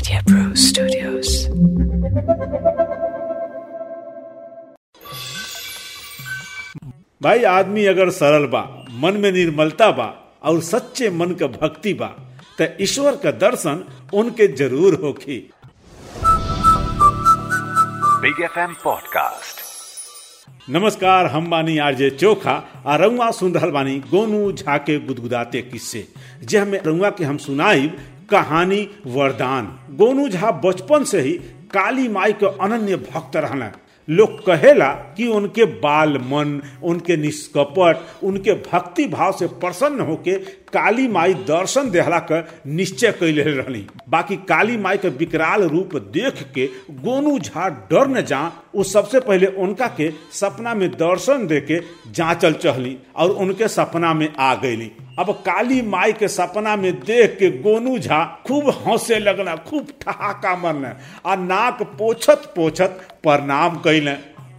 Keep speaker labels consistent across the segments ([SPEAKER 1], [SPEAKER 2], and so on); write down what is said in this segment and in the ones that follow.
[SPEAKER 1] Media Pro Studios.
[SPEAKER 2] भाई आदमी अगर सरल बा मन में निर्मलता बा और सच्चे मन का भक्ति बा त ईश्वर का दर्शन उनके ज़रूर होखी।
[SPEAKER 3] बिग एफ़ एम पॉडकास्ट
[SPEAKER 2] नमस्कार हम बानी आरजे चोखा आ रंगवा सुन रहल बानी गोनू झा के गुदगुदाते किस्से। जे हमें रंगवा के हम सुनाइब कहानी वरदान। गोनू झा बचपन से ही काली माई के अनन्य भक्त रहना लोग कहेला कि उनके बाल मन, उनके निष्कपट, उनके भक्ति भाव से प्रसन्न होके काली माई दर्शन देहला का निश्चय कैले रहनी बाकी काली माई के विकराल रूप देख के गोनू झा डर न जा वो सबसे पहले उनका के सपना में दर्शन दे के जांचल चहली और उनके सपना में आ गईली अब काली माई के सपना में देख के गोनू झा खूब हंसे लगना खूब ठहाका मरना आ नाक पोछत पोछत प्रणाम कैले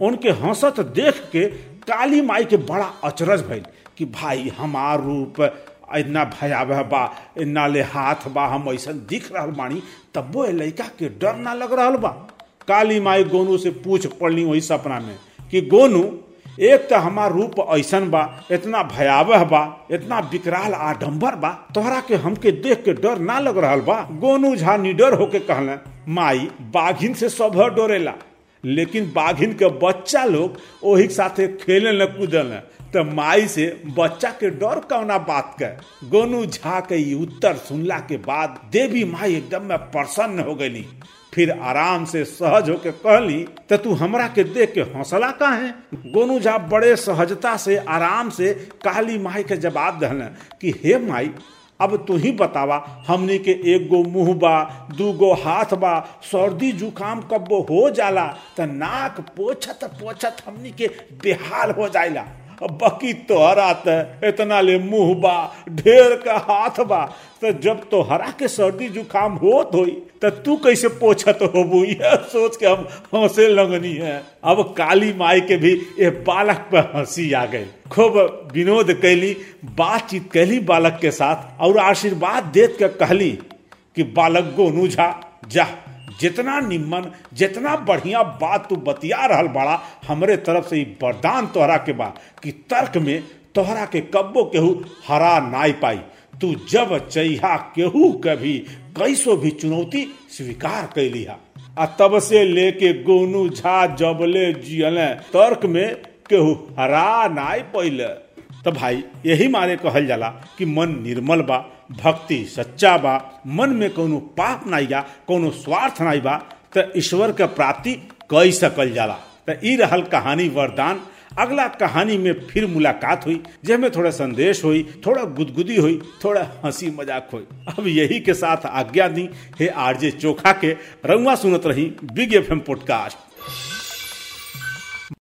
[SPEAKER 2] उनके हंसत देख के काली माई के बड़ा अचरज भइल कि भाई हमार रूप इतना भयावह बा, इतना ले हाथ बा, हम ऐसा दिख रहा बानी, तब्बो ए लड़का के डर ना लग रहा बा। काली माई गोनू से पूछ पड़ली वही सपना में कि, गोनू एक तो हमार रूप ऐसन बा, इतना भयावह बा, इतना विकराल आडम्बर बा, तोहरा के हमके देख के डर ना लग रहा बा। गोनू झा निडर होके कहले, माई, बाघिन से सब डोरेला, लेकिन बाघिन के बच्चा लोग ओही साथे खेले न कूदल तो माई से, बच्चा के डर कौना बात के गोनू झा के उत्तर सुनला के बाद देवी माई एकदम में प्रसन्न हो गई फिर आराम से सहज होके कहली तो तू हमरा के देख के हौसला का है? गोनू झा बड़े सहजता से, आराम से काली माई के जवाब दहन कि, हे माई, अब तू ही बतावा, हमनी के एक गो मुँह बा दू गो हाथ बा, सर्दी, जुकाम कब हो जाला, त नाक पोछत पोछत हमनी के बेहाल हो जाइला। बकी तोहरा त इतना ले मुँह बा, ढेर का हाथ बा तो जब तोहरा के सर्दी जुकाम होत तो तू कैसे पोछत यह सोच के हम हंसे लगनी है। अब काली माई के भी ये बालक पर हँसी आ गई। खूब विनोद कैली, बातचीत कैली बालक के साथ और आशीर्वाद देत के कहली कि, बालक गोनू झा, जा। जितना निम्न जितना बढ़िया बात तू बतिया रहल बड़ा, हमरे तरफ़ से वरदान तोहरा के बा कि तर्क में तोहरा के कब्बो केहू हरा नाई पाई। तू जब चैहा केहू कभी कैसो भी चुनौती स्वीकार कैली हा आ तब से लेके गोनू झा जबले जियले, तर्क में केहू हरा नाई पैले तो भाई, यही मारे कहल जाला कि मन निर्मल बा, भक्ति सच्चा बा, मन में कोनो पाप नहीं बा, कोनो स्वार्थ नहीं बा तो ईश्वर के प्राप्ति कई सकल जाला। तो ई रहल कहानी वरदान। अगला कहानी में फिर मुलाकात हुई जिसमें थोड़ा संदेश हुई, थोड़ा गुदगुदी हुई, थोड़ा हँसी मज़ाक हुई। अब यही के साथ आज्ञा दी, हे आरजे चोखा के रंगवा सुनत रही, बिग एफ़ एम पॉडकास्ट।